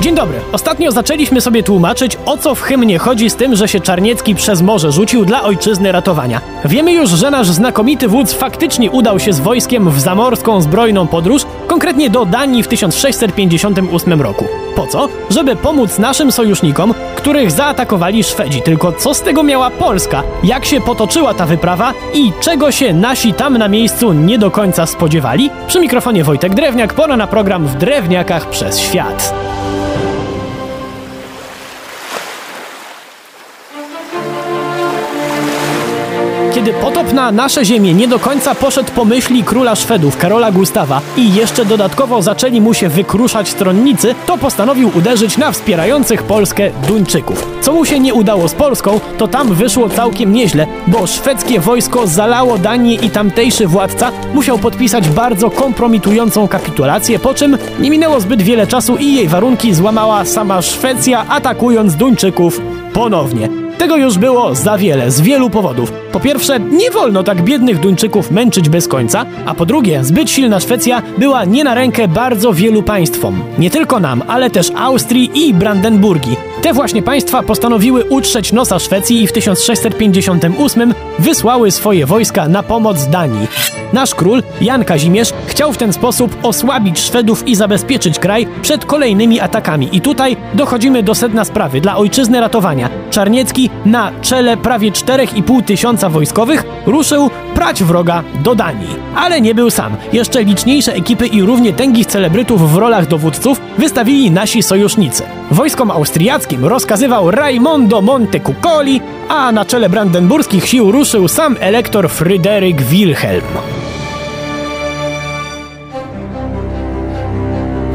Dzień dobry. Ostatnio zaczęliśmy sobie tłumaczyć, o co w hymnie chodzi z tym, że się Czarniecki przez morze rzucił dla ojczyzny ratowania. Wiemy już, że nasz znakomity wódz faktycznie udał się z wojskiem w zamorską zbrojną podróż, konkretnie do Danii w 1658 roku. Po co? Żeby pomóc naszym sojusznikom, których zaatakowali Szwedzi. Tylko co z tego miała Polska? Jak się potoczyła ta wyprawa i czego się nasi tam na miejscu nie do końca spodziewali? Przy mikrofonie Wojtek Drewniak, pora na program w Drewniakach przez świat. Kiedy potop na nasze ziemię nie do końca poszedł po myśli króla Szwedów, Karola Gustawa i jeszcze dodatkowo zaczęli mu się wykruszać stronnicy, to postanowił uderzyć na wspierających Polskę Duńczyków. Co mu się nie udało z Polską, to tam wyszło całkiem nieźle, bo szwedzkie wojsko zalało Danię i tamtejszy władca musiał podpisać bardzo kompromitującą kapitulację, po czym nie minęło zbyt wiele czasu i jej warunki złamała sama Szwecja, atakując Duńczyków ponownie. Tego już było za wiele, z wielu powodów. Po pierwsze, nie wolno tak biednych Duńczyków męczyć bez końca, a po drugie, zbyt silna Szwecja była nie na rękę bardzo wielu państwom. Nie tylko nam, ale też Austrii i Brandenburgii. Te właśnie państwa postanowiły utrzeć nosa Szwecji i w 1658 wysłały swoje wojska na pomoc Danii. Nasz król, Jan Kazimierz, chciał w ten sposób osłabić Szwedów i zabezpieczyć kraj przed kolejnymi atakami. I tutaj dochodzimy do sedna sprawy. Dla ojczyzny ratowania Czarniecki na czele prawie 4,5 tysiąca wojskowych ruszył prać wroga do Danii. Ale nie był sam. Jeszcze liczniejsze ekipy i równie tęgich celebrytów w rolach dowódców wystawili nasi sojusznicy. Wojskom austriackim rozkazywał Raimondo Montecuccoli, a na czele brandenburskich sił ruszył sam elektor Fryderyk Wilhelm.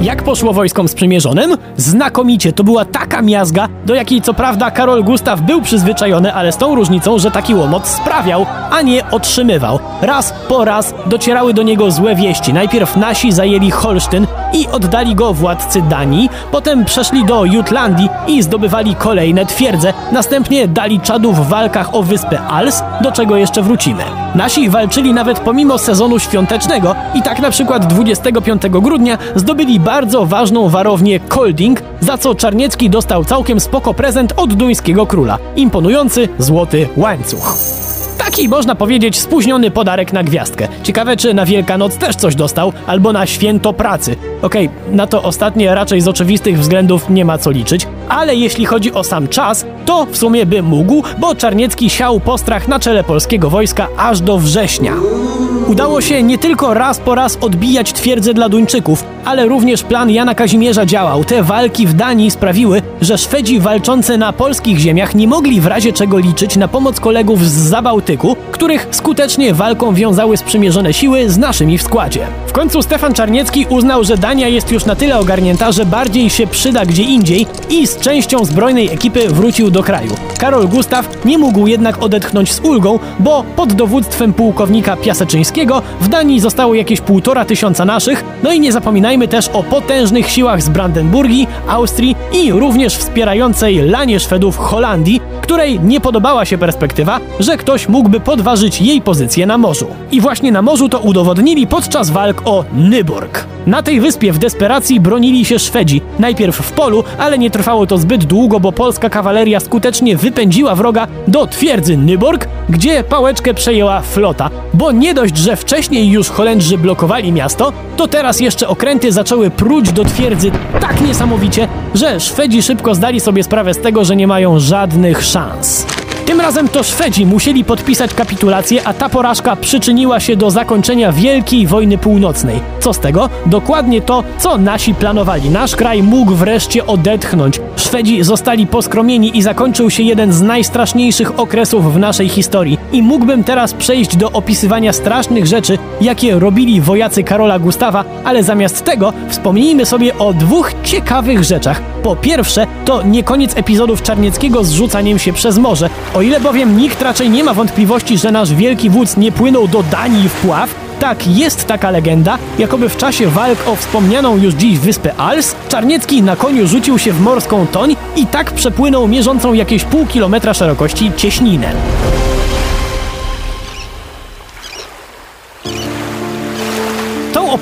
Jak poszło wojskom sprzymierzonym? Znakomicie, to była taka miazga, do jakiej co prawda Karol Gustaw był przyzwyczajony, ale z tą różnicą, że taki łomot sprawiał, a nie otrzymywał. Raz po raz docierały do niego złe wieści. Najpierw nasi zajęli Holsztyn i oddali go władcy Danii, potem przeszli do Jutlandii i zdobywali kolejne twierdze, następnie dali czadu w walkach o wyspę Als, do czego jeszcze wrócimy. Nasi walczyli nawet pomimo sezonu świątecznego i tak na przykład 25 grudnia zdobyli bardzo ważną warownię Kolding, za co Czarniecki dostał całkiem spoko prezent od duńskiego króla. Imponujący złoty łańcuch. Taki, można powiedzieć, spóźniony podarek na gwiazdkę. Ciekawe, czy na Wielkanoc też coś dostał, albo na święto pracy. Okej, okay, na to ostatnie raczej z oczywistych względów nie ma co liczyć, ale jeśli chodzi o sam czas, to w sumie by mógł, bo Czarniecki siał postrach na czele polskiego wojska aż do września. Udało się nie tylko raz po raz odbijać twierdzę dla Duńczyków, ale również plan Jana Kazimierza działał. Te walki w Danii sprawiły, że Szwedzi walczący na polskich ziemiach nie mogli w razie czego liczyć na pomoc kolegów z Zabałtyku, których skutecznie walką wiązały sprzymierzone siły z naszymi w składzie. W końcu Stefan Czarniecki uznał, że Dania jest już na tyle ogarnięta, że bardziej się przyda gdzie indziej i z częścią zbrojnej ekipy wrócił do kraju. Karol Gustaw nie mógł jednak odetchnąć z ulgą, bo pod dowództwem pułkownika Piaseczyńskiego w Danii zostało jakieś półtora tysiąca naszych, no i nie zapominajmy też o potężnych siłach z Brandenburgii, Austrii i również wspierającej lanie Szwedów Holandii, której nie podobała się perspektywa, że ktoś mógłby podważyć jej pozycję na morzu. I właśnie na morzu to udowodnili podczas walk o Nyborg. Na tej wyspie w desperacji bronili się Szwedzi, najpierw w polu, ale nie trwało to zbyt długo, bo polska kawaleria skutecznie wypędziła wroga do twierdzy Nyborg, gdzie pałeczkę przejęła flota. Bo nie dość, że wcześniej już Holendrzy blokowali miasto, to teraz jeszcze okręty zaczęły pruć do twierdzy tak niesamowicie, że Szwedzi szybko zdali sobie sprawę z tego, że nie mają żadnych szans. Tym razem to Szwedzi musieli podpisać kapitulację, a ta porażka przyczyniła się do zakończenia Wielkiej Wojny Północnej. Co z tego? Dokładnie to, co nasi planowali. Nasz kraj mógł wreszcie odetchnąć. Szwedzi zostali poskromieni i zakończył się jeden z najstraszniejszych okresów w naszej historii. I mógłbym teraz przejść do opisywania strasznych rzeczy, jakie robili wojacy Karola Gustawa, ale zamiast tego wspomnijmy sobie o dwóch ciekawych rzeczach. Po pierwsze, to nie koniec epizodów Czarnieckiego z rzucaniem się przez morze. O ile bowiem nikt raczej nie ma wątpliwości, że nasz wielki wódz nie płynął do Danii w pław, tak, jest taka legenda, jakoby w czasie walk o wspomnianą już dziś wyspę Als, Czarniecki na koniu rzucił się w morską toń i tak przepłynął mierzącą jakieś pół kilometra szerokości cieśninę.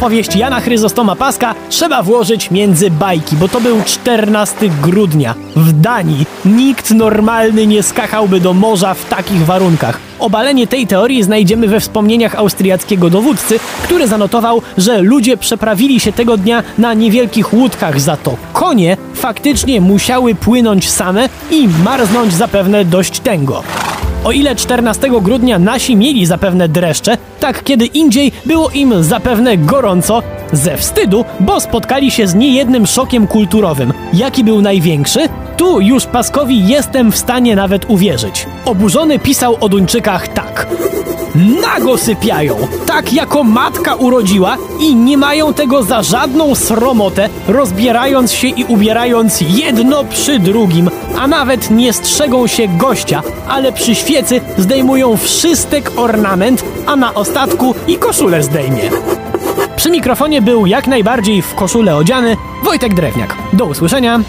Opowieść Jana Chryzostoma Paska trzeba włożyć między bajki, bo to był 14 grudnia w Danii. Nikt normalny nie skachałby do morza w takich warunkach. Obalenie tej teorii znajdziemy we wspomnieniach austriackiego dowódcy, który zanotował, że ludzie przeprawili się tego dnia na niewielkich łódkach, za to konie faktycznie musiały płynąć same i marznąć zapewne dość tęgo. O ile 14 grudnia nasi mieli zapewne dreszcze, tak kiedy indziej było im zapewne gorąco ze wstydu, bo spotkali się z niejednym szokiem kulturowym. Jaki był największy? Tu już Paskowi jestem w stanie nawet uwierzyć. Oburzony pisał o Duńczykach tak. Nago sypiają, tak jako matka urodziła i nie mają tego za żadną sromotę, rozbierając się i ubierając jedno przy drugim, a nawet nie strzegą się gościa, ale przy świecy zdejmują wszystek ornament, a na ostatku i koszulę zdejmie. Przy mikrofonie był jak najbardziej w koszulę odziany Wojtek Drewniak. Do usłyszenia.